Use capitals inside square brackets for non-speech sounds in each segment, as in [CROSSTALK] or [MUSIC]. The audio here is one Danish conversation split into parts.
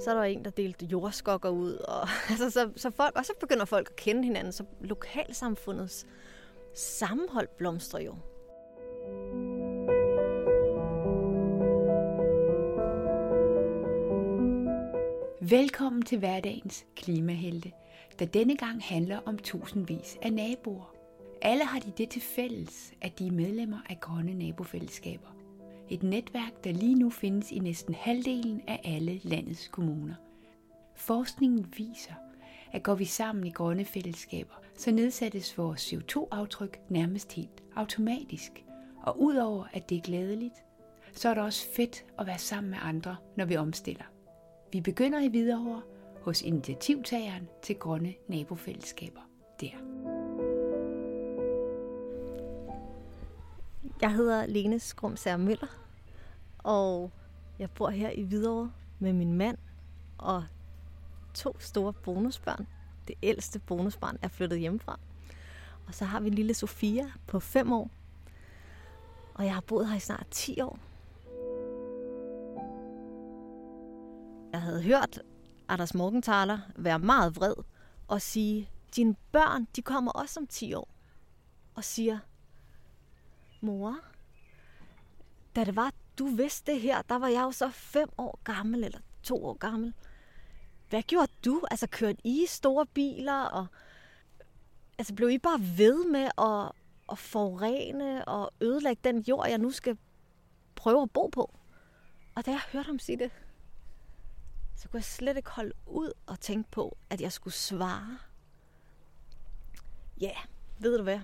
så er der en, der delte jordskokker ud. Og, [LAUGHS] altså, så, så, folk, og så begynder folk at kende hinanden, så lokalsamfundets sammenhold blomstrer jo. Velkommen til hverdagens klimahelte, der denne gang handler om tusindvis af naboer. Alle har de det til fælles, at de er medlemmer af grønne nabofællesskaber. Et netværk, der lige nu findes i næsten halvdelen af alle landets kommuner. Forskningen viser, at går vi sammen i grønne fællesskaber, så nedsættes vores CO2-aftryk nærmest helt automatisk. Og udover at det er glædeligt, så er det også fedt at være sammen med andre, når vi omstiller. Vi begynder i Hvidovre hos initiativtageren til grønne nabofællesskaber der. Jeg hedder Lene Skrumsager Møller, og jeg bor her i Hvidovre med min mand og to store bonusbørn. Det ældste bonusbarn er flyttet hjemmefra. Og så har vi lille Sofia på 5 år. Og jeg har boet her i snart 10 år. Jeg havde hørt Anders Morgenthaler være meget vred og sige, dine børn, de kommer også om 10 år. Og siger, mor, da det var, du vidste det her, der var jeg jo så fem år gammel, eller to år gammel. Hvad gjorde du? Altså kørte I store biler, og altså blev I bare ved med at, at forurene og ødelægge den jord, jeg nu skal prøve at bo på? Og da jeg hørte ham sige det, så kunne jeg slet ikke holde ud og tænke på, at jeg skulle svare. Ja, ved du hvad?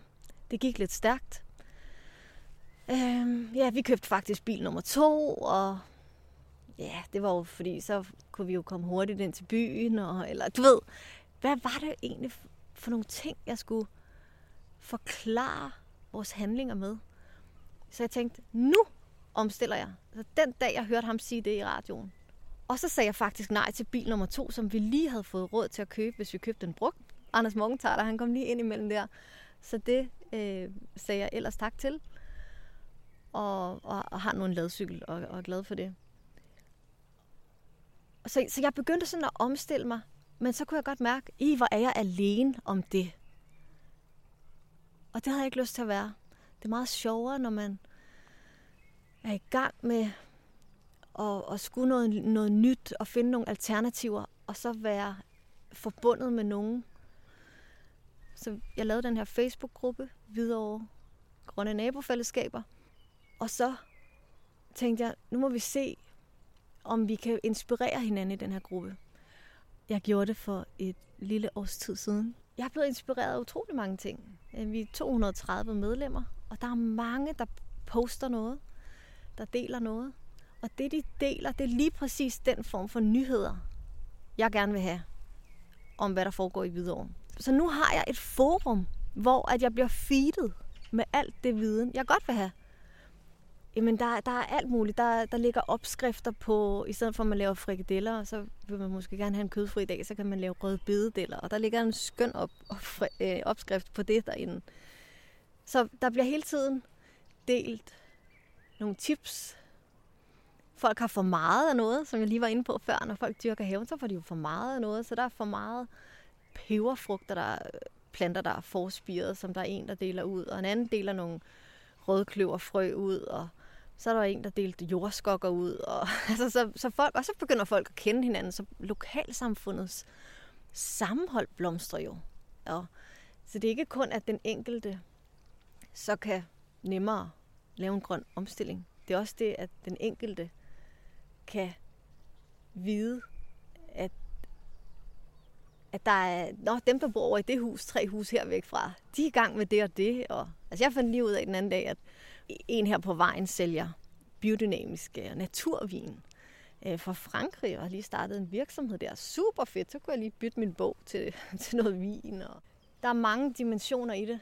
Det gik lidt stærkt. Øhm, ja, vi købte faktisk bil nummer to, og ja, det var jo fordi, så kunne vi jo komme hurtigt ind til byen, og, eller du ved, hvad var det egentlig for nogle ting, jeg skulle forklare vores handlinger med? Så jeg tænkte, nu omstiller jeg. Så den dag, jeg hørte ham sige det i radioen. Og så sagde jeg faktisk nej til bil nummer to, som vi lige havde fået råd til at købe, hvis vi købte en brugt. Anders Morgenthaler, han kom lige ind imellem der. Så det øh, sagde jeg ellers tak til og, og, og har nu en ladcykel og, og er glad for det. Så, så jeg begyndte sådan at omstille mig, men så kunne jeg godt mærke, i hvor er jeg alene om det. Og det havde jeg ikke lyst til at være. Det er meget sjovere, når man er i gang med at, at skulle noget, noget nyt og finde nogle alternativer, og så være forbundet med nogen. Så jeg lavede den her Facebook-gruppe, Hvidovre Grønne Nabofællesskaber, og så tænkte jeg, nu må vi se, om vi kan inspirere hinanden i den her gruppe. Jeg gjorde det for et lille års tid siden. Jeg er blevet inspireret af utrolig mange ting. Øh, vi er 230 medlemmer, og der er mange, der poster noget, der deler noget. Og det, de deler, det er lige præcis den form for nyheder, jeg gerne vil have om, hvad der foregår i Hvidovre. Så nu har jeg et forum, hvor at jeg bliver feedet med alt det viden, jeg godt vil have. Jamen, der, der er alt muligt. Der, der ligger opskrifter på, i stedet for at man laver frikadeller, så vil man måske gerne have en kødfri dag, så kan man lave røde bededeller. Og der ligger en skøn op, op, øh, opskrift på det derinde. Så der bliver hele tiden delt nogle tips. Folk har for meget af noget, som jeg lige var inde på før. Når folk dyrker haven, så får de jo for meget af noget. Så der er for meget peberfrugter, der planter, der er forspiret, som der er en, der deler ud. Og en anden deler nogle rødkløverfrø ud, og så er der en, der delte jordskokker ud. Og, [LAUGHS] altså, så, så folk, og så begynder folk at kende hinanden, så lokalsamfundets sammenhold blomstrer jo. Ja. Så det er ikke kun, at den enkelte så kan nemmere lave en grøn omstilling. Det er også det, at den enkelte kan vide, at, at der er, nå, dem, der bor over i det hus, tre hus her væk fra, de er i gang med det og det. Og, altså jeg fandt lige ud af den anden dag, at en her på vejen sælger biodynamisk og naturvin øh, fra Frankrig, og har lige startet en virksomhed der. Super fedt, så kunne jeg lige bytte min bog til, [LAUGHS] til noget vin. Og der er mange dimensioner i det.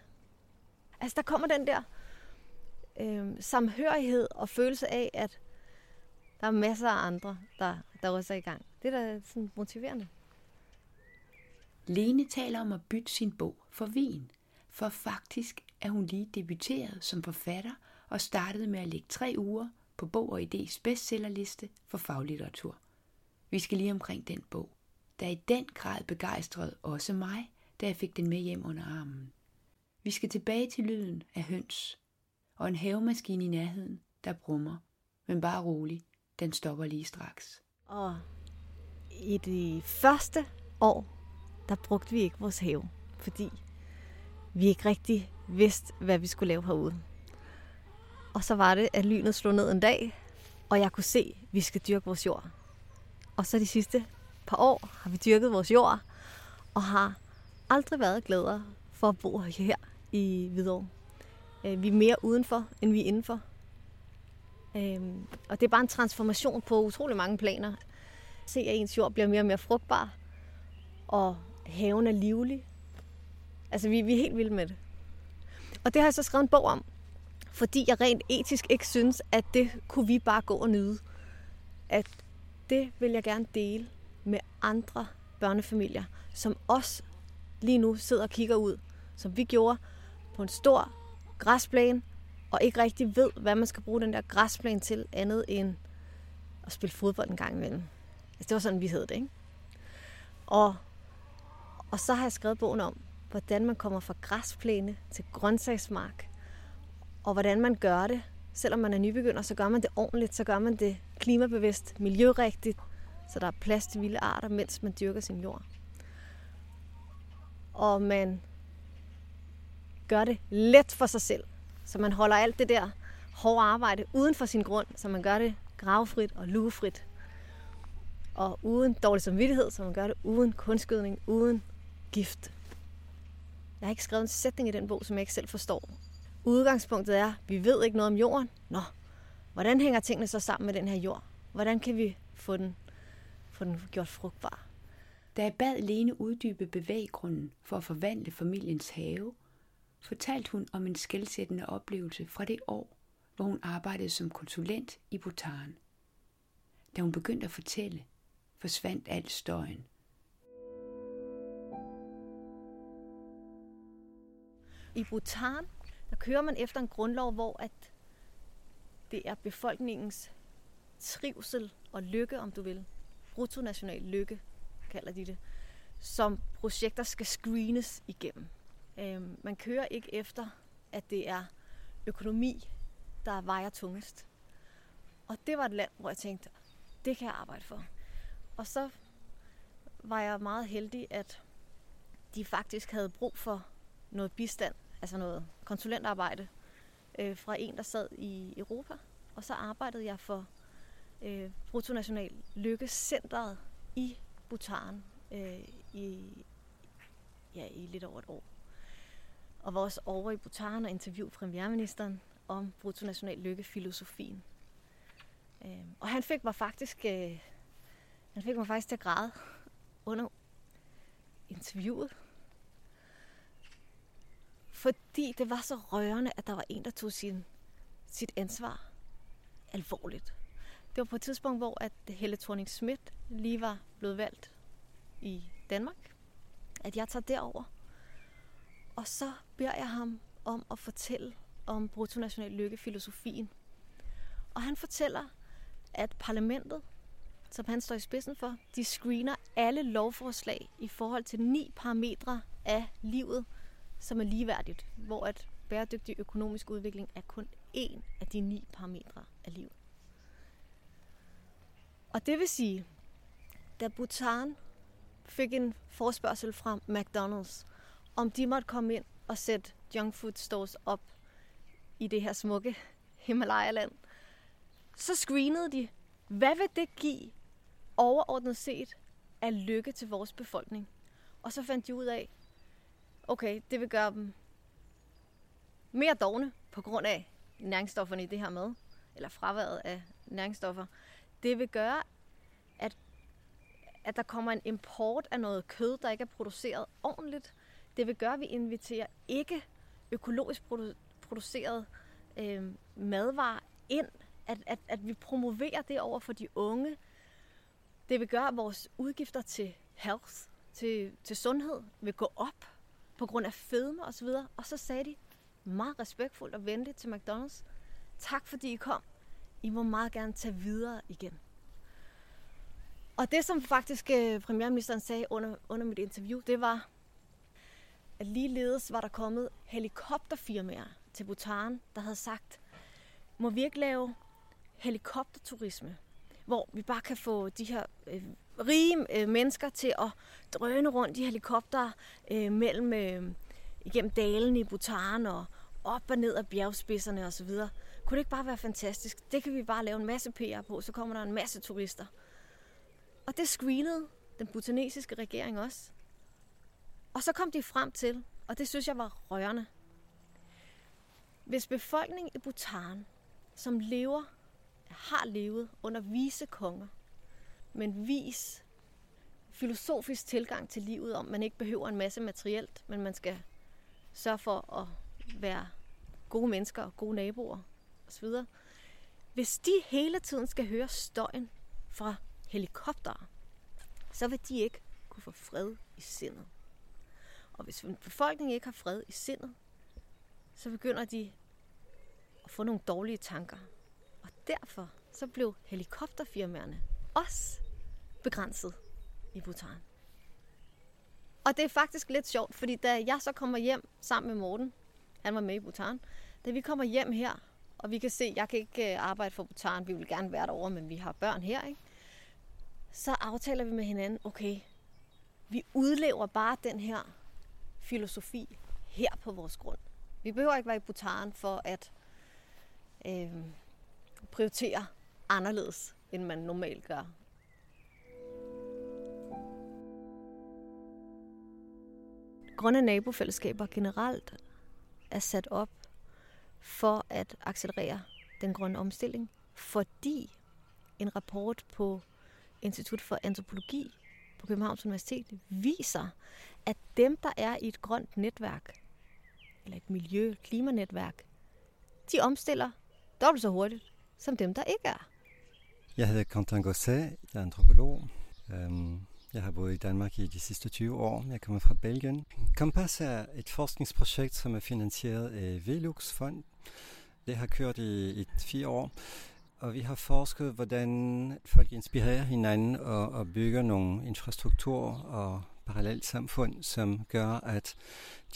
Altså der kommer den der øh, samhørighed og følelse af, at der er masser af andre, der, der også er i gang. Det er da sådan motiverende. Lene taler om at bytte sin bog for vin, for faktisk er hun lige debuteret som forfatter og startede med at lægge tre uger på Bog og Idés bestsellerliste for faglitteratur. Vi skal lige omkring den bog, der i den grad begejstrede også mig, da jeg fik den med hjem under armen. Vi skal tilbage til lyden af høns og en havemaskine i nærheden, der brummer. Men bare rolig, den stopper lige straks. Og i de første år, der brugte vi ikke vores have, fordi vi ikke rigtig vidste, hvad vi skulle lave herude. Og så var det, at lynet slog ned en dag, og jeg kunne se, at vi skal dyrke vores jord. Og så de sidste par år har vi dyrket vores jord, og har aldrig været gladere for at bo her i Hvidovre. Øh, vi er mere udenfor, end vi er indenfor. Øhm, og det er bare en transformation på utrolig mange planer. Se, at ens jord bliver mere og mere frugtbar, og haven er livlig. Altså, vi, vi er helt vilde med det. Og det har jeg så skrevet en bog om, fordi jeg rent etisk ikke synes, at det kunne vi bare gå og nyde. At det vil jeg gerne dele med andre børnefamilier, som også lige nu sidder og kigger ud, som vi gjorde på en stor græsplæne, og ikke rigtig ved, hvad man skal bruge den der græsplæne til, andet end at spille fodbold en gang imellem. Altså, det var sådan, vi hed det, ikke? Og, og så har jeg skrevet bogen om, hvordan man kommer fra græsplæne til grøntsagsmark, og hvordan man gør det. Selvom man er nybegynder, så gør man det ordentligt, så gør man det klimabevidst, miljørigtigt, så der er plads til vilde arter, mens man dyrker sin jord. Og man gør det let for sig selv, så man holder alt det der hårde arbejde uden for sin grund, så man gør det gravfrit og lugefrit. Og uden dårlig samvittighed, så man gør det uden kunstgødning, uden gift. Jeg har ikke skrevet en sætning i den bog, som jeg ikke selv forstår. Udgangspunktet er, vi ved ikke noget om jorden. Nå, hvordan hænger tingene så sammen med den her jord? Hvordan kan vi få den, få den gjort frugtbar? Da jeg bad Lene uddybe bevæggrunden for at forvandle familiens have, fortalte hun om en skældsættende oplevelse fra det år, hvor hun arbejdede som konsulent i Bhutan. Da hun begyndte at fortælle, forsvandt al støjen. I Bhutan, der kører man efter en grundlov, hvor at det er befolkningens trivsel og lykke, om du vil. Bruttonational lykke, kalder de det. Som projekter skal screenes igennem. Øhm, man kører ikke efter, at det er økonomi, der vejer tungest. Og det var et land, hvor jeg tænkte, det kan jeg arbejde for. Og så var jeg meget heldig, at de faktisk havde brug for noget bistand, altså noget konsulentarbejde øh, fra en, der sad i Europa. Og så arbejdede jeg for øh, Bruttonational Lykkecentret i Bhutan øh, i, ja, i lidt over et år og var også over i Bhutan og interviewede premierministeren om bruttonational lykke-filosofien. Øh, og han fik mig faktisk, øh, han fik mig faktisk til at græde under interviewet. Fordi det var så rørende, at der var en, der tog sin, sit ansvar alvorligt. Det var på et tidspunkt, hvor at Helle thorning Schmidt lige var blevet valgt i Danmark. At jeg tager derover og så beder jeg ham om at fortælle om bruttonational lykke-filosofien. Og han fortæller, at parlamentet, som han står i spidsen for, de screener alle lovforslag i forhold til ni parametre af livet, som er ligeværdigt, hvor at bæredygtig økonomisk udvikling er kun én af de ni parametre af livet. Og det vil sige, da Bhutan fik en forspørgsel fra McDonald's om de måtte komme ind og sætte junk food stores op i det her smukke Himalaya-land, så screenede de, hvad vil det give overordnet set af lykke til vores befolkning? Og så fandt de ud af, okay, det vil gøre dem mere dogne på grund af næringsstofferne i det her mad, eller fraværet af næringsstoffer. Det vil gøre, at, at der kommer en import af noget kød, der ikke er produceret ordentligt, det vil gøre, at vi inviterer ikke økologisk produ- produceret øh, madvarer ind, at, at, at vi promoverer det over for de unge. Det vil gøre, at vores udgifter til health, til, til sundhed, vil gå op på grund af fedme osv. Og så sagde de meget respektfuldt og venligt til McDonald's, tak fordi I kom. I må meget gerne tage videre igen. Og det, som faktisk øh, premierministeren sagde under, under mit interview, det var, at ligeledes var der kommet helikopterfirmaer til Bhutan, der havde sagt, må vi ikke lave helikopterturisme, hvor vi bare kan få de her øh, rige øh, mennesker til at drøne rundt i helikopter øh, mellem øh, igennem dalen i Bhutan og op og ned af bjergspidserne osv. Kunne det ikke bare være fantastisk? Det kan vi bare lave en masse PR på, så kommer der en masse turister. Og det screenede den butanesiske regering også. Og så kom de frem til, og det synes jeg var rørende. Hvis befolkningen i Bhutan, som lever, har levet under vise konger, men vis filosofisk tilgang til livet, om man ikke behøver en masse materielt, men man skal sørge for at være gode mennesker, gode naboer osv. Hvis de hele tiden skal høre støjen fra helikoptere, så vil de ikke kunne få fred i sindet. Og hvis befolkningen ikke har fred i sindet, så begynder de at få nogle dårlige tanker. Og derfor så blev helikopterfirmaerne også begrænset i Bhutan. Og det er faktisk lidt sjovt, fordi da jeg så kommer hjem sammen med Morten, han var med i Bhutan, da vi kommer hjem her, og vi kan se, jeg kan ikke øh, arbejde for Bhutan, vi vil gerne være derovre, men vi har børn her, ikke? så aftaler vi med hinanden, okay, vi udlever bare den her filosofi her på vores grund. Vi behøver ikke være i Bhutan for at øh, prioritere anderledes, end man normalt gør. Grønne nabofællesskaber generelt er sat op for at accelerere den grønne omstilling, fordi en rapport på Institut for Antropologi på Københavns Universitet viser, at dem, der er i et grønt netværk, eller et miljø- klimanetværk, de omstiller dobbelt så hurtigt, som dem, der ikke er. Jeg hedder Quentin Gosset, jeg er antropolog. Øhm, jeg har boet i Danmark i de sidste 20 år. Jeg kommer fra Belgien. Kompas er et forskningsprojekt, som er finansieret af Velux Fond. Det har kørt i, i fire år og vi har forsket, hvordan folk inspirerer hinanden og, og bygger nogle infrastrukturer og parallelt samfund, som gør, at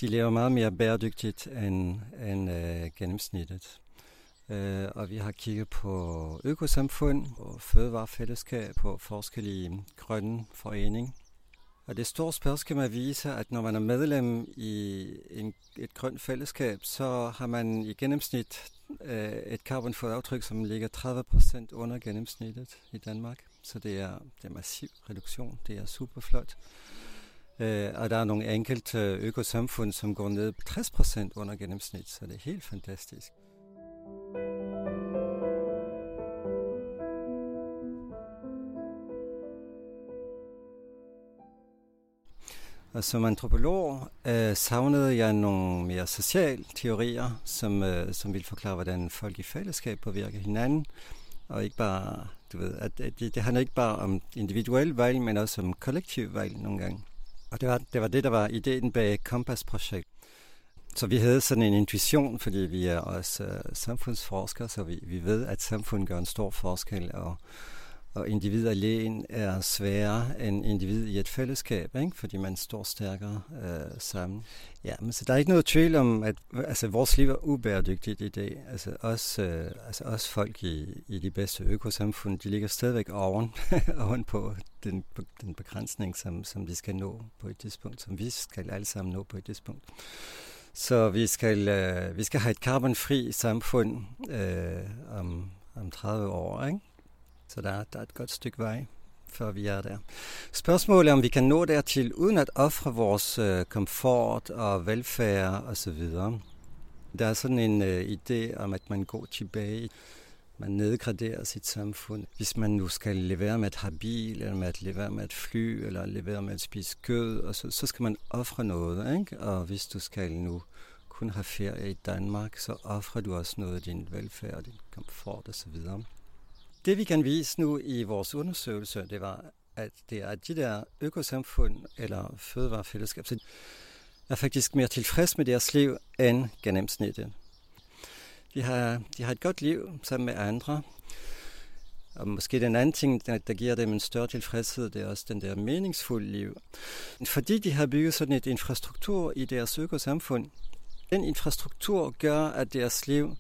de lever meget mere bæredygtigt end, end øh, gennemsnittet. Øh, og vi har kigget på økosamfund, og fødevarefællesskab, på forskellige grønne foreninger. Og det store spørgsmål viser, at når man er medlem i en, et grønt fællesskab, så har man i gennemsnit øh, et carbonfodaftryk, som ligger 30% under gennemsnittet i Danmark. Så det er, det er massiv reduktion. Det er super flot. Øh, og der er nogle enkelte økosamfund, som går ned 60% under gennemsnit, så det er helt fantastisk. Og som antropolog øh, savnede jeg nogle mere sociale teorier, som, øh, som ville forklare, hvordan folk i fællesskab påvirker hinanden. Og ikke bare, du ved, at, at det, det handler ikke bare om individuel valg, men også om kollektiv valg nogle gange. Og det var det, var det der var ideen bag Kompass-projekt. Så vi havde sådan en intuition, fordi vi er også øh, samfundsforskere, så vi, vi ved, at samfundet gør en stor forskel, og og individ alene er sværere end individ i et fællesskab, ikke? fordi man står stærkere øh, sammen. Ja, men så der er ikke noget tvivl om, at altså, vores liv er ubæredygtigt i dag. Altså os, øh, altså os folk i, i de bedste økosamfund, de ligger stadigvæk oven, [LAUGHS] oven på den, den begrænsning, som, som de skal nå på et tidspunkt, som vi skal alle sammen nå på et tidspunkt. Så vi skal, øh, vi skal have et karbonfri samfund øh, om, om 30 år, ikke? Så der, der er et godt stykke vej, før vi er der. Spørgsmålet er, om vi kan nå dertil, uden at ofre vores øh, komfort og velfærd osv. Der er sådan en øh, idé om, at man går tilbage. Man nedgraderer sit samfund. Hvis man nu skal levere med at have bil, eller med at levere med at fly, eller levere med at spise kød, og så, så skal man ofre noget. Ikke? Og hvis du skal nu kun have ferie i Danmark, så offrer du også noget af din velfærd, din komfort osv. Det vi kan vise nu i vores undersøgelse, det var, at det er de der økosamfund eller fødevarefællesskab, er faktisk mere tilfreds med deres liv end gennemsnittet. De har, de har et godt liv sammen med andre, Og måske den anden ting, der giver dem en større tilfredshed, det er også den der meningsfulde liv. Fordi de har bygget sådan et infrastruktur i deres økosamfund, den infrastruktur gør, at deres liv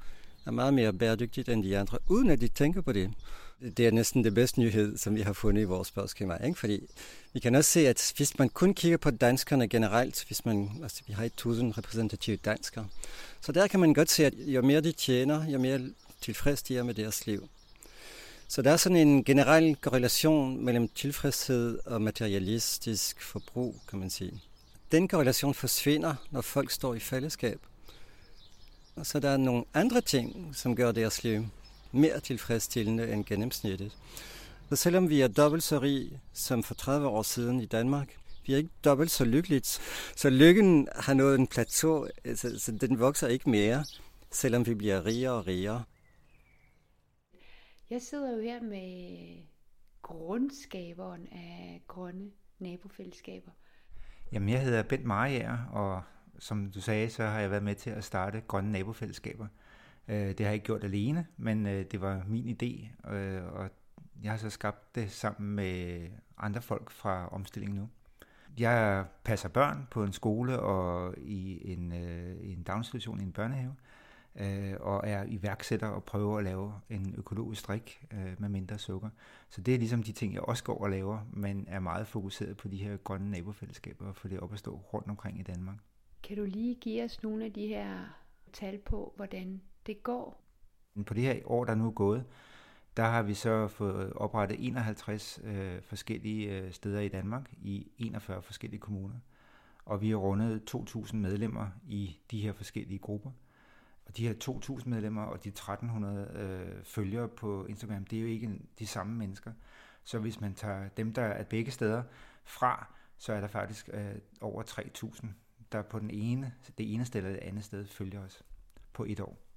er meget mere bæredygtigt end de andre, uden at de tænker på det. Det er næsten det bedste nyhed, som vi har fundet i vores spørgeskema. Ikke? Fordi vi kan også se, at hvis man kun kigger på danskerne generelt, hvis man, altså vi har et tusind repræsentative danskere, så der kan man godt se, at jo mere de tjener, jo mere tilfreds de er med deres liv. Så der er sådan en generel korrelation mellem tilfredshed og materialistisk forbrug, kan man sige. Den korrelation forsvinder, når folk står i fællesskab. Og så der er nogle andre ting, som gør deres liv mere tilfredsstillende end gennemsnittet. Så selvom vi er dobbelt så rig som for 30 år siden i Danmark, vi er ikke dobbelt så lykkeligt. Så lykken har nået en plateau, så den vokser ikke mere, selvom vi bliver rigere og rigere. Jeg sidder jo her med grundskaberen af grønne nabofællesskaber. Jamen, jeg hedder Bent Mariager, og som du sagde, så har jeg været med til at starte grønne nabofællesskaber. Øh, det har jeg ikke gjort alene, men øh, det var min idé, øh, og jeg har så skabt det sammen med andre folk fra omstillingen nu. Jeg passer børn på en skole og i en, øh, i en daginstitution i en børnehave, øh, og er iværksætter og prøver at lave en økologisk drik øh, med mindre sukker. Så det er ligesom de ting, jeg også går og laver, men er meget fokuseret på de her grønne nabofællesskaber og få det op at stå rundt omkring i Danmark. Kan du lige give os nogle af de her tal på, hvordan det går? På det her år, der nu er gået, der har vi så fået oprettet 51 øh, forskellige øh, steder i Danmark i 41 forskellige kommuner. Og vi har rundet 2.000 medlemmer i de her forskellige grupper. Og de her 2.000 medlemmer og de 1.300 øh, følgere på Instagram, det er jo ikke de samme mennesker. Så hvis man tager dem, der er begge steder fra, så er der faktisk øh, over 3.000, der på den ene, det ene sted eller det andet sted følger os på et år.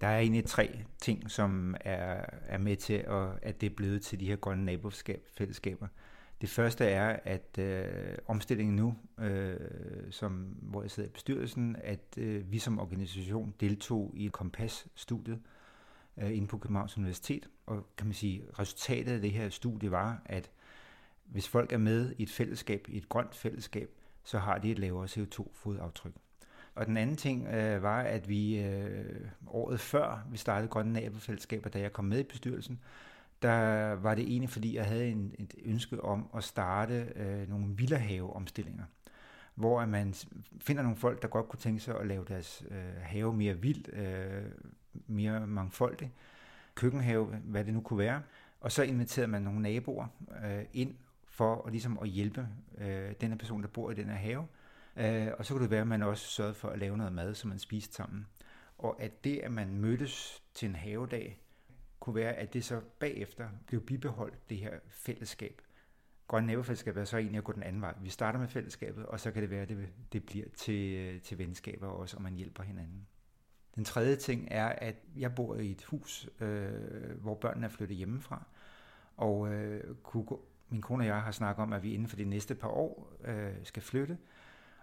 Der er egentlig tre ting, som er, er med til, at, at det er blevet til de her grønne nabofællesskaber. Det første er, at øh, omstillingen nu, øh, som, hvor jeg sidder i bestyrelsen, at øh, vi som organisation deltog i Kompas-studiet øh, inde på Københavns Universitet. Og kan man sige, resultatet af det her studie var, at hvis folk er med i et fællesskab, i et grønt fællesskab, så har de et lavere CO2-fodaftryk. Og den anden ting øh, var, at vi øh, året før vi startede Grønne Nabofællesskaber, da jeg kom med i bestyrelsen, der var det egentlig, fordi jeg havde en, et ønske om at starte øh, nogle villahaveomstillinger, hvor man finder nogle folk, der godt kunne tænke sig at lave deres øh, have mere vild, øh, mere mangfoldig, køkkenhave, hvad det nu kunne være, og så inviterede man nogle naboer øh, ind for at, ligesom at hjælpe øh, den person, der bor i den her have, Øh, og så kunne det være, at man også sørgede for at lave noget mad, som man spiste sammen. Og at det, at man mødtes til en havedag, kunne være, at det så bagefter blev bibeholdt, det her fællesskab. Grønne nævefællesskab er så egentlig at gå den anden vej. Vi starter med fællesskabet, og så kan det være, at det, det bliver til, til venskaber også, og man hjælper hinanden. Den tredje ting er, at jeg bor i et hus, øh, hvor børnene er flyttet hjemmefra, og øh, kunne gå, min kone og jeg har snakket om, at vi inden for de næste par år øh, skal flytte,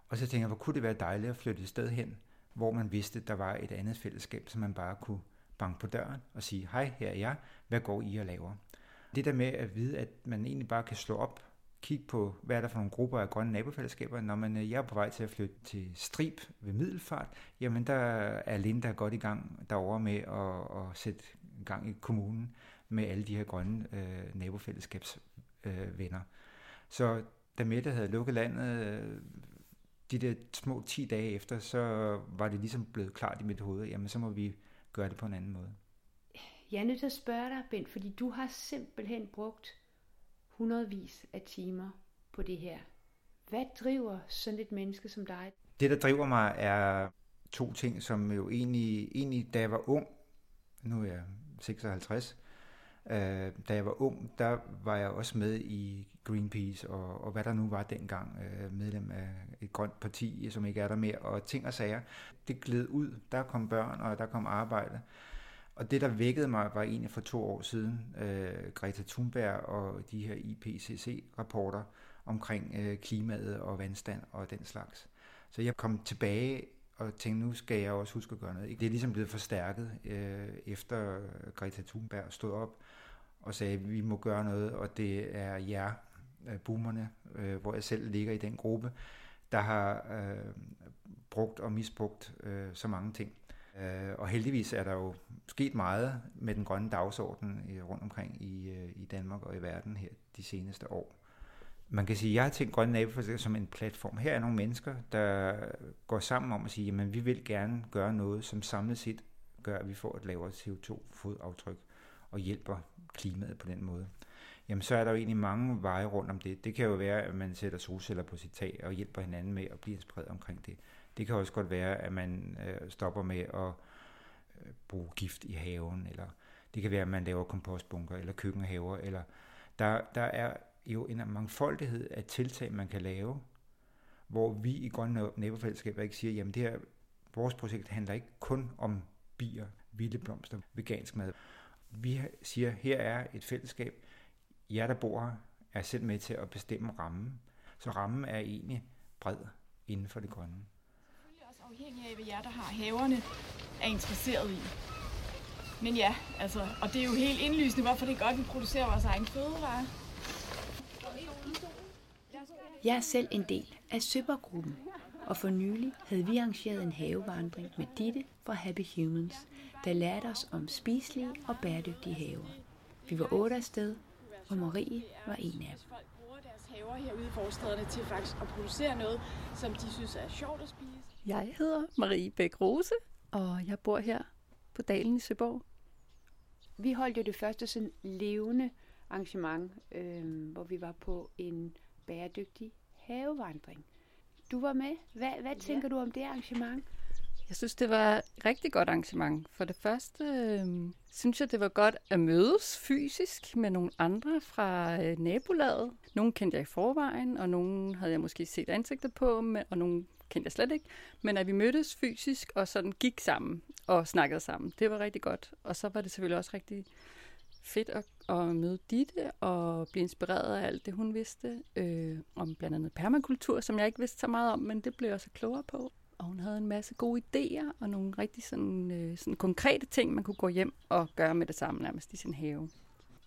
og så tænkte jeg, hvor kunne det være dejligt at flytte et sted hen, hvor man vidste, der var et andet fællesskab, som man bare kunne banke på døren og sige, hej, her er jeg, hvad går I og laver? Det der med at vide, at man egentlig bare kan slå op, kigge på, hvad er der for nogle grupper af grønne nabofællesskaber. Når man, øh, jeg er på vej til at flytte til Strib ved Middelfart, jamen der er Linda godt i gang derovre med at, at sætte gang i kommunen med alle de her grønne øh, nabofællesskabsvenner. Øh, venner. så da Mette havde lukket landet, øh, de der små 10 dage efter, så var det ligesom blevet klart i mit hoved, jamen så må vi gøre det på en anden måde. Jeg er nødt til at spørge dig, Bent, fordi du har simpelthen brugt hundredvis af timer på det her. Hvad driver sådan et menneske som dig? Det, der driver mig, er to ting, som jo egentlig, egentlig da jeg var ung, nu er jeg 56, Øh, da jeg var ung, der var jeg også med i Greenpeace og, og hvad der nu var dengang, øh, medlem af et grønt parti, som ikke er der mere, og ting og sager. Det gled ud. Der kom børn, og der kom arbejde. Og det, der vækkede mig, var egentlig for to år siden øh, Greta Thunberg og de her IPCC-rapporter omkring øh, klimaet og vandstand og den slags. Så jeg kom tilbage og tænkte, nu skal jeg også huske at gøre noget. Det er ligesom blevet forstærket, øh, efter Greta Thunberg stod op og sagde, at vi må gøre noget, og det er jer, boomerne, øh, hvor jeg selv ligger i den gruppe, der har øh, brugt og misbrugt øh, så mange ting. Øh, og heldigvis er der jo sket meget med den grønne dagsorden øh, rundt omkring i, øh, i Danmark og i verden her de seneste år. Man kan sige, at jeg har tænkt Grønne Naboforeninger som en platform. Her er nogle mennesker, der går sammen om at sige, at vi vil gerne gøre noget, som samlet set gør, at vi får et lavere CO2-fodaftryk og hjælper klimaet på den måde. Jamen så er der jo egentlig mange veje rundt om det. Det kan jo være, at man sætter solceller på sit tag og hjælper hinanden med at blive inspireret omkring det. Det kan også godt være, at man øh, stopper med at øh, bruge gift i haven, eller det kan være, at man laver kompostbunker, eller køkkenhaver, eller der, der er jo en mangfoldighed af tiltag, man kan lave, hvor vi i Grønne Nabofællesskaber ikke siger, jamen det her, vores projekt handler ikke kun om bier, vilde blomster, vegansk mad. Vi siger, her er et fællesskab, jer der bor her, er selv med til at bestemme rammen. Så rammen er egentlig bred inden for det grønne afhængig af, hvad jer, der har haverne, er interesseret i. Men ja, altså, og det er jo helt indlysende, hvorfor det er godt, at vi producerer vores egen fødevare. Jeg er selv en del af Søbergruppen, og for nylig havde vi arrangeret en havevandring med Ditte fra Happy Humans, der lærte os om spiselige og bæredygtige haver. Vi var otte afsted, og Marie var en af dem. Folk bruger deres haver herude i forstederne til faktisk at producere noget, som de synes er sjovt at spise. Jeg hedder Marie Bæk Rose, og jeg bor her på Dalen i Søborg. Vi holdt jo det første sådan levende arrangement, øh, hvor vi var på en bæredygtig havevandring. Du var med. Hvad, hvad ja. tænker du om det arrangement? Jeg synes, det var et rigtig godt arrangement. For det første øh, synes jeg, det var godt at mødes fysisk med nogle andre fra øh, nabolaget. Nogle kendte jeg i forvejen, og nogle havde jeg måske set ansigter på, med, og nogle kendte jeg slet ikke. Men at vi mødtes fysisk og sådan gik sammen og snakkede sammen, det var rigtig godt. Og så var det selvfølgelig også rigtig fedt at, at møde Ditte og blive inspireret af alt det, hun vidste øh, om blandt andet permakultur, som jeg ikke vidste så meget om, men det blev jeg så klogere på. Og hun havde en masse gode idéer og nogle rigtig sådan, øh, sådan konkrete ting, man kunne gå hjem og gøre med det samme nærmest i sin have.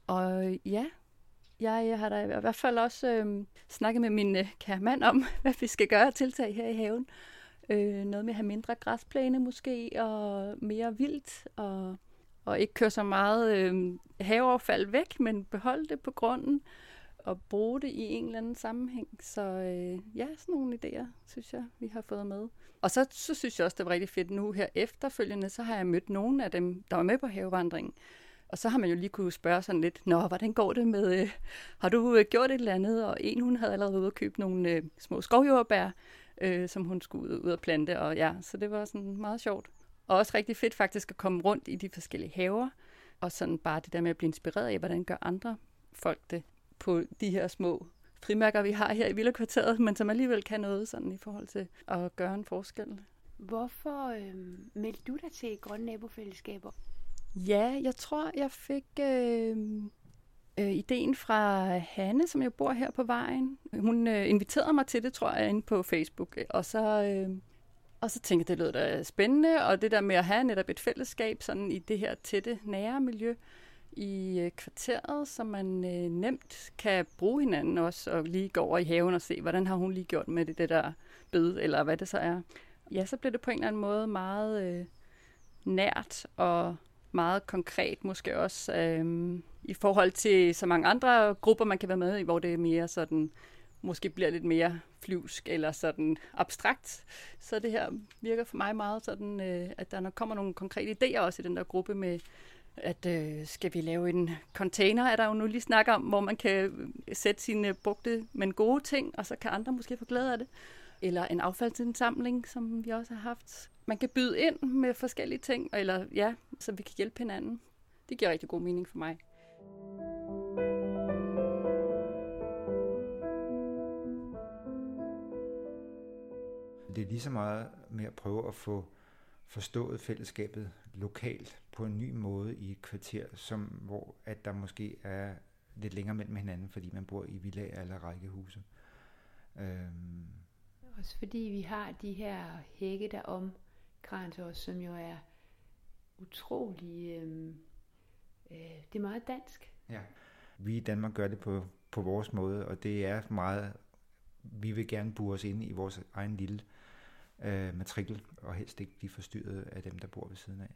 Og ja, jeg har da i hvert fald også øh, snakket med min øh, kære mand om, [LAUGHS] hvad vi skal gøre tiltag her i haven. Øh, noget med at have mindre græsplæne måske, og mere vildt, og, og ikke køre så meget øh, haveaffald væk, men beholde det på grunden at bruge det i en eller anden sammenhæng. Så øh, ja, sådan nogle idéer, synes jeg, vi har fået med. Og så, så synes jeg også, det var rigtig fedt nu her efterfølgende, så har jeg mødt nogle af dem, der var med på havevandringen. Og så har man jo lige kunne spørge sådan lidt, nå, hvordan går det med, øh, har du øh, gjort et eller andet? Og en, hun havde allerede ude at købe nogle øh, små skovjordbær, øh, som hun skulle ud, ud og plante. Og ja, så det var sådan meget sjovt. Og også rigtig fedt faktisk at komme rundt i de forskellige haver, og sådan bare det der med at blive inspireret af, hvordan gør andre folk det på de her små frimærker, vi har her i Villakvarteret, men som alligevel kan noget sådan i forhold til at gøre en forskel. Hvorfor øh, meldte du dig til Grønne Nabofællesskaber? Ja, jeg tror, jeg fik øh, øh, ideen fra Hanne, som jeg bor her på vejen. Hun øh, inviterede mig til det, tror jeg, inde på Facebook. Og så, øh, og så tænkte jeg, det lød da spændende, og det der med at have netop et fællesskab sådan i det her tætte, nære miljø i øh, kvarteret, så man øh, nemt kan bruge hinanden også, og lige gå over i haven og se, hvordan har hun lige gjort med det, det der bøde, eller hvad det så er. Ja, så blev det på en eller anden måde meget øh, nært og meget konkret måske også øh, i forhold til så mange andre grupper, man kan være med i, hvor det er mere sådan, måske bliver lidt mere flyvsk eller sådan abstrakt. Så det her virker for mig meget sådan, øh, at der kommer nogle konkrete idéer også i den der gruppe med, at øh, skal vi lave en container, er der jo nu lige snak om, hvor man kan øh, sætte sine øh, brugte, men gode ting, og så kan andre måske få glæde af det. Eller en affaldsindsamling, som vi også har haft man kan byde ind med forskellige ting, eller ja, så vi kan hjælpe hinanden. Det giver rigtig god mening for mig. Det er lige så meget med at prøve at få forstået fællesskabet lokalt på en ny måde i et kvarter, som, hvor at der måske er lidt længere mellem hinanden, fordi man bor i villager eller rækkehuse. Øhm, Også fordi vi har de her hække, der omkranser os, som jo er utrolig... Øh, øh, det er meget dansk. Ja. Vi i Danmark gør det på, på vores måde, og det er meget... Vi vil gerne bure os ind i vores egen lille øh, matrikel, og helst ikke blive forstyrret af dem, der bor ved siden af.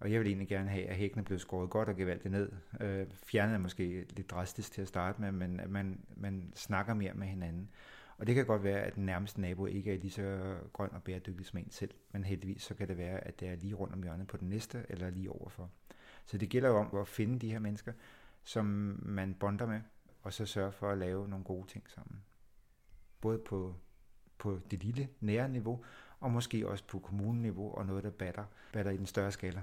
Og jeg vil egentlig gerne have, at hækkene blev skåret godt og gevaldigt ned. Øh, fjernet er måske lidt drastisk til at starte med, men at man, man snakker mere med hinanden. Og det kan godt være, at den nærmeste nabo ikke er lige så grøn og bæredygtig som en selv, men heldigvis så kan det være, at det er lige rundt om hjørnet på den næste, eller lige overfor. Så det gælder jo om at finde de her mennesker, som man bonder med, og så sørge for at lave nogle gode ting sammen. Både på, på det lille, nære niveau, og måske også på kommuneniveau, og noget, der batter, batter i den større skala.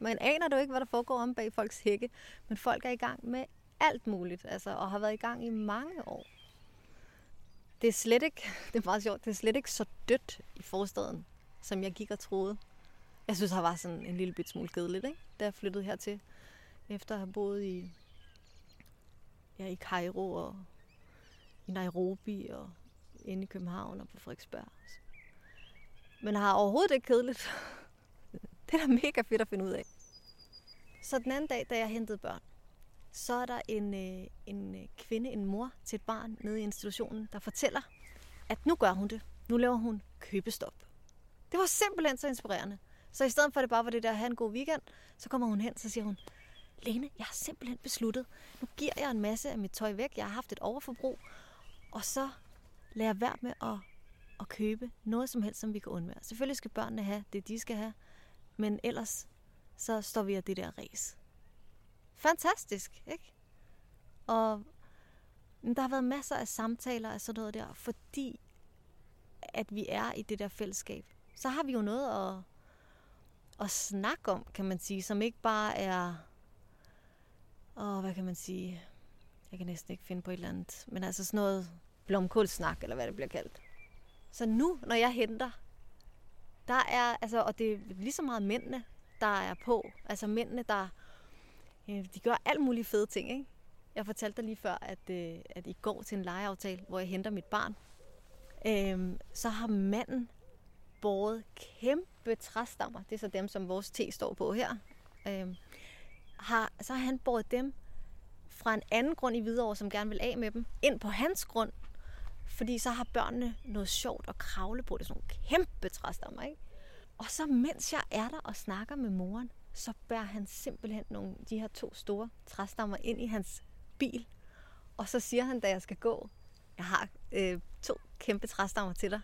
Man aner du ikke, hvad der foregår om bag folks hække, men folk er i gang med alt muligt, altså, og har været i gang i mange år. Det er slet ikke, [LAUGHS] det er meget sjovt, det er slet ikke så dødt i forstaden, som jeg gik og troede. Jeg synes, det var sådan en lille bit smule kedeligt, ikke? da jeg flyttede hertil, efter at have boet i, ja, i Cairo og i Nairobi og inde i København og på Frederiksberg. Men har overhovedet ikke kedeligt. Det er da mega fedt at finde ud af. Så den anden dag, da jeg hentede børn, så er der en, øh, en øh, kvinde, en mor til et barn nede i institutionen, der fortæller, at nu gør hun det. Nu laver hun købestop. Det var simpelthen så inspirerende. Så i stedet for, at det bare var det der, at have en god weekend, så kommer hun hen, så siger hun, Lene, jeg har simpelthen besluttet, nu giver jeg en masse af mit tøj væk, jeg har haft et overforbrug, og så lader jeg være med at, at købe noget som helst, som vi kan undvære. Selvfølgelig skal børnene have det, de skal have, men ellers så står vi af det der res. Fantastisk, ikke? Og der har været masser af samtaler af sådan noget der, fordi at vi er i det der fællesskab. Så har vi jo noget at, at snakke om, kan man sige, som ikke bare er, åh, hvad kan man sige, jeg kan næsten ikke finde på et eller andet, men altså sådan noget blomkålsnak, eller hvad det bliver kaldt. Så nu, når jeg henter, der er, altså, og det er lige så meget mændene, der er på. Altså mændene, der øh, de gør alt mulige fede ting. Ikke? Jeg fortalte dig lige før, at, øh, at I går til en legeaftale, hvor jeg henter mit barn. Øh, så har manden båret kæmpe træstammer. Det er så dem, som vores te står på her. Øh, har, så har han båret dem fra en anden grund i Hvidovre, som gerne vil af med dem, ind på hans grund. Fordi så har børnene noget sjovt at kravle på. Det er sådan nogle kæmpe træstammer, ikke? Og så mens jeg er der og snakker med moren, så bærer han simpelthen nogle, de her to store træstammer ind i hans bil. Og så siger han, da jeg skal gå, jeg har øh, to kæmpe træstammer til dig,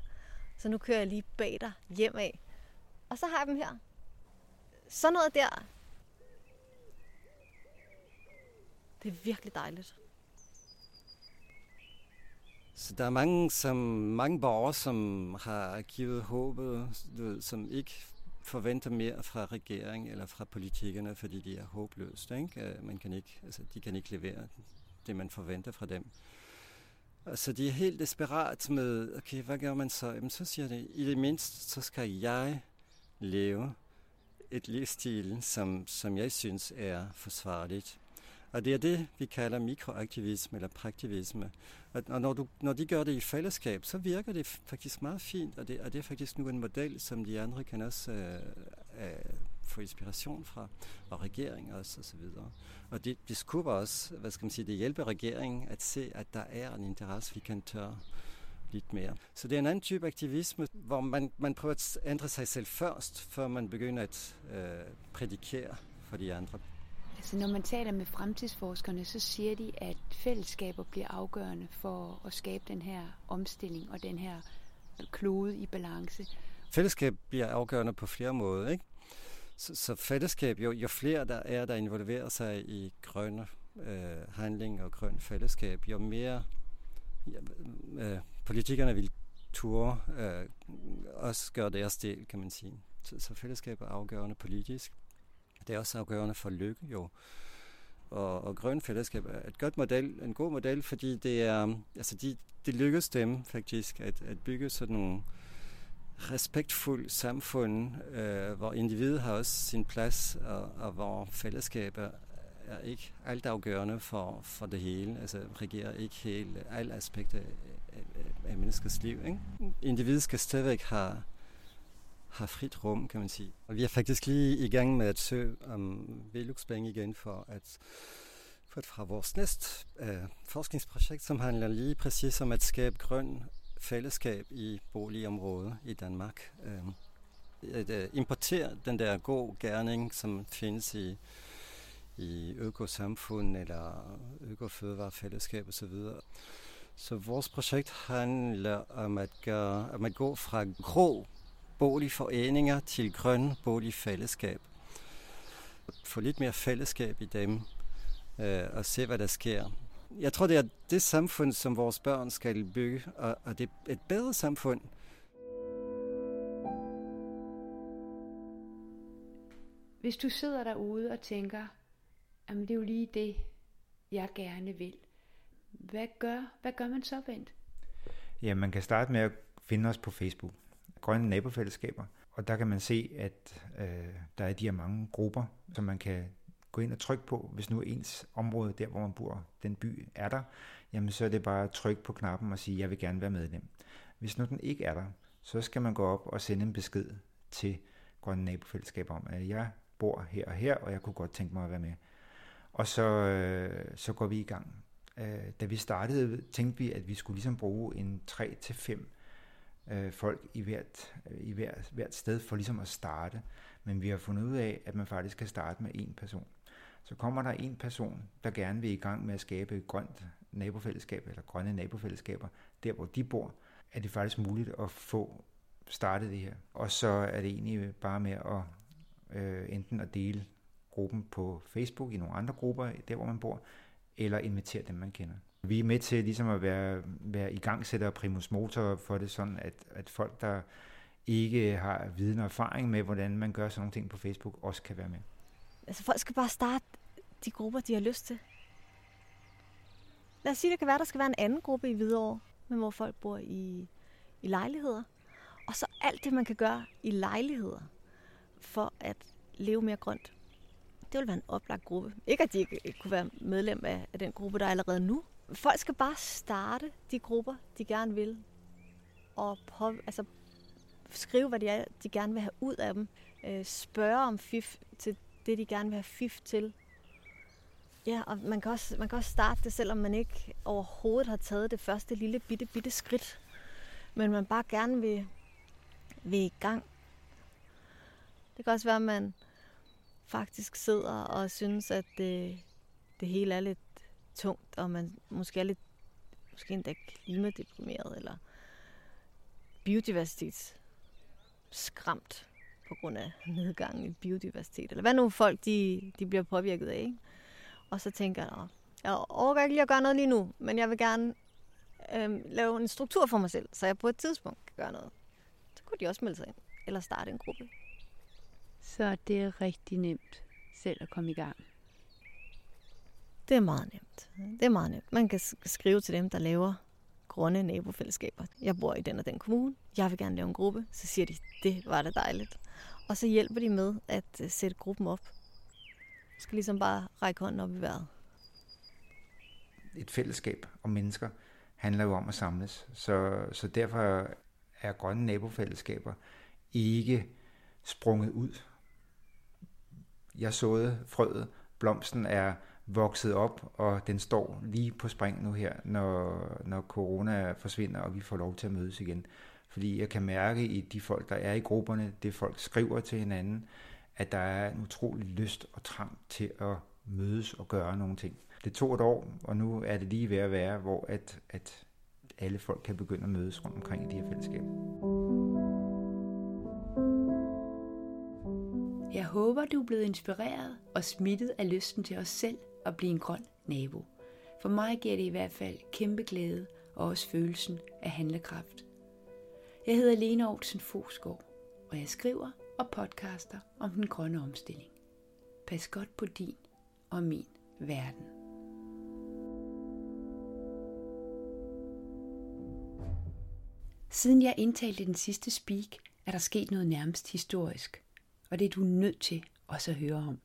så nu kører jeg lige bag dig hjem af. Og så har jeg dem her. Sådan noget der. Det er virkelig dejligt. Så der er mange, som, mange borgere, som har givet håbet, du ved, som ikke forventer mere fra regeringen eller fra politikerne, fordi de er håbløst. Ikke? Øh, man kan ikke, altså, de kan ikke levere det, man forventer fra dem. Og så de er helt desperat med, okay, hvad gør man så? Jamen, så siger de, i det mindste, så skal jeg leve et livsstil, som, som jeg synes er forsvarligt. Og det er det, vi kalder mikroaktivisme eller praktivisme. Og når, du, når de gør det i fællesskab, så virker det faktisk meget fint, og det, og det er faktisk nu en model, som de andre kan også øh, øh, få inspiration fra, og regeringen også, og så videre. Og det, det skubber også, hvad skal man sige, det hjælper regeringen at se, at der er en interesse, vi kan tørre lidt mere. Så det er en anden type aktivisme, hvor man, man prøver at ændre sig selv først, før man begynder at øh, prædikere for de andre. Altså når man taler med fremtidsforskerne, så siger de, at fællesskaber bliver afgørende for at skabe den her omstilling og den her klode i balance. Fællesskab bliver afgørende på flere måder, ikke? Så, så fællesskab, jo, jo flere der er, der involverer sig i grønne øh, handling og grønne fællesskab, jo mere ja, øh, politikerne vil ture øh, også gøre deres del, kan man sige. Så, så fællesskab er afgørende politisk. Det er også afgørende for lykke jo. Og, og grøn fællesskab er et godt model, en god model, fordi det er, altså de, det lykkes dem faktisk at, at bygge sådan nogle respektfuld samfund, øh, hvor individet har også sin plads, og, og hvor fællesskaber er ikke altafgørende for, for det hele, altså regerer ikke hele, alle aspekter af, af menneskets liv. Ikke? Individet skal stadigvæk have, har frit rum, kan man sige. Og vi er faktisk lige i gang med at søge om velux igen for at for fra vores næste øh, forskningsprojekt, som handler lige præcis om at skabe grøn fællesskab i boligområdet i Danmark. Øh, at øh, importere den der god gerning, som findes i, i økosamfund eller økofødevarefællesskab osv. Så vores projekt handler om at, gøre, om at gå fra grå boligforeninger til grøn boligfællesskab. Få lidt mere fællesskab i dem, øh, og se, hvad der sker. Jeg tror, det er det samfund, som vores børn skal bygge, og, og det er et bedre samfund. Hvis du sidder derude og tænker, at det er jo lige det, jeg gerne vil. Hvad gør, hvad gør man så, Bent? Ja, man kan starte med at finde os på Facebook. Grønne nabofællesskaber. Og der kan man se, at øh, der er de her mange grupper, som man kan gå ind og trykke på, hvis nu ens område, der hvor man bor, den by er der, jamen så er det bare at trykke på knappen og sige, jeg vil gerne være medlem. Hvis nu den ikke er der, så skal man gå op og sende en besked til Grønne Nabofællesskab om, at jeg bor her og her, og jeg kunne godt tænke mig at være med. Og så, øh, så går vi i gang. Øh, da vi startede, tænkte vi, at vi skulle ligesom bruge en 3-5 øh, folk i, hvert, i hvert, hvert sted for ligesom at starte. Men vi har fundet ud af, at man faktisk kan starte med en person. Så kommer der en person, der gerne vil i gang med at skabe et grønt nabofællesskab, eller grønne nabofællesskaber, der hvor de bor, er det faktisk muligt at få startet det her. Og så er det egentlig bare med at øh, enten at dele gruppen på Facebook i nogle andre grupper, der hvor man bor, eller invitere dem, man kender. Vi er med til ligesom at være, være i gang sætter primus motor for det sådan, at, at folk, der ikke har viden og erfaring med, hvordan man gør sådan nogle ting på Facebook, også kan være med. Altså folk skal bare starte de grupper, de har lyst til. Lad os sige, det kan være, der skal være en anden gruppe i Hvidovre, men hvor folk bor i, i lejligheder. Og så alt det, man kan gøre i lejligheder for at leve mere grønt. Det vil være en oplagt gruppe. Ikke at de ikke kunne være medlem af, af den gruppe, der er allerede nu. Folk skal bare starte de grupper, de gerne vil. Og på, altså, skrive, hvad de, er, de gerne vil have ud af dem. Øh, spørge om fif til det, de gerne vil have fif til. Ja, og man kan, også, man kan også starte det, selvom man ikke overhovedet har taget det første lille bitte, bitte skridt. Men man bare gerne vil, vil i gang. Det kan også være, at man faktisk sidder og synes, at det, det hele er lidt tungt, og man måske er lidt måske endda klimadeprimeret, eller biodiversitet skræmt på grund af nedgangen i biodiversitet, eller hvad nu folk de, de bliver påvirket af. Ikke? Og så tænker jeg, jeg overgår ikke lige at gøre noget lige nu, men jeg vil gerne øh, lave en struktur for mig selv, så jeg på et tidspunkt kan gøre noget. Så kunne de også melde sig ind, eller starte en gruppe. Så det er rigtig nemt selv at komme i gang. Det er meget nemt. Det er meget nemt. Man kan skrive til dem, der laver grønne nabofællesskaber. Jeg bor i den og den kommune. Jeg vil gerne lave en gruppe. Så siger de, det var da dejligt. Og så hjælper de med at øh, sætte gruppen op. Du skal ligesom bare række hånden op i vejret. Et fællesskab og mennesker handler jo om at samles. Så, så derfor er grønne nabofællesskaber ikke sprunget ud. Jeg såede frøet. Blomsten er vokset op, og den står lige på spring nu her, når, når corona forsvinder, og vi får lov til at mødes igen. Fordi jeg kan mærke i de folk, der er i grupperne, det folk skriver til hinanden, at der er en utrolig lyst og trang til at mødes og gøre nogle ting. Det tog et år, og nu er det lige ved at være, hvor at, at alle folk kan begynde at mødes rundt omkring i de her fællesskaber. Jeg håber, du er blevet inspireret og smittet af lysten til os selv at blive en grøn nabo. For mig giver det i hvert fald kæmpe glæde og også følelsen af handlekraft. Jeg hedder Lene Olsen Fosgaard, og jeg skriver og podcaster om den grønne omstilling. Pas godt på din og min verden. Siden jeg indtalte den sidste speak, er der sket noget nærmest historisk, og det er du nødt til også at høre om.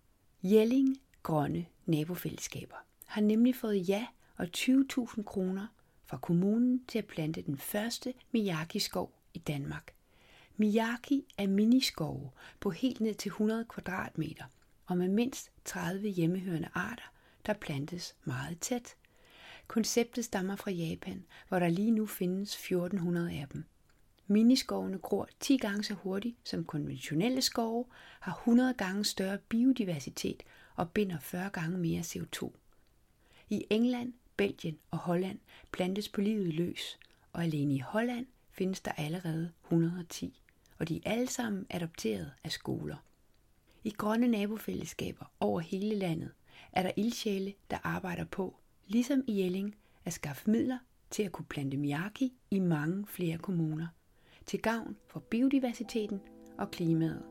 Jelling Grønne Nabofællesskaber har nemlig fået ja og 20.000 kroner fra kommunen til at plante den første Miyagi-skov i Danmark. Miyagi er miniskove på helt ned til 100 kvadratmeter og med mindst 30 hjemmehørende arter, der plantes meget tæt. Konceptet stammer fra Japan, hvor der lige nu findes 1400 af dem. Miniskovene gror 10 gange så hurtigt som konventionelle skove, har 100 gange større biodiversitet og binder 40 gange mere CO2. I England, Belgien og Holland plantes på livet løs, og alene i Holland findes der allerede 110, og de er alle sammen adopteret af skoler. I grønne nabofællesskaber over hele landet er der ildsjæle, der arbejder på, ligesom i Jelling, at skaffe midler til at kunne plante miyaki i mange flere kommuner, til gavn for biodiversiteten og klimaet.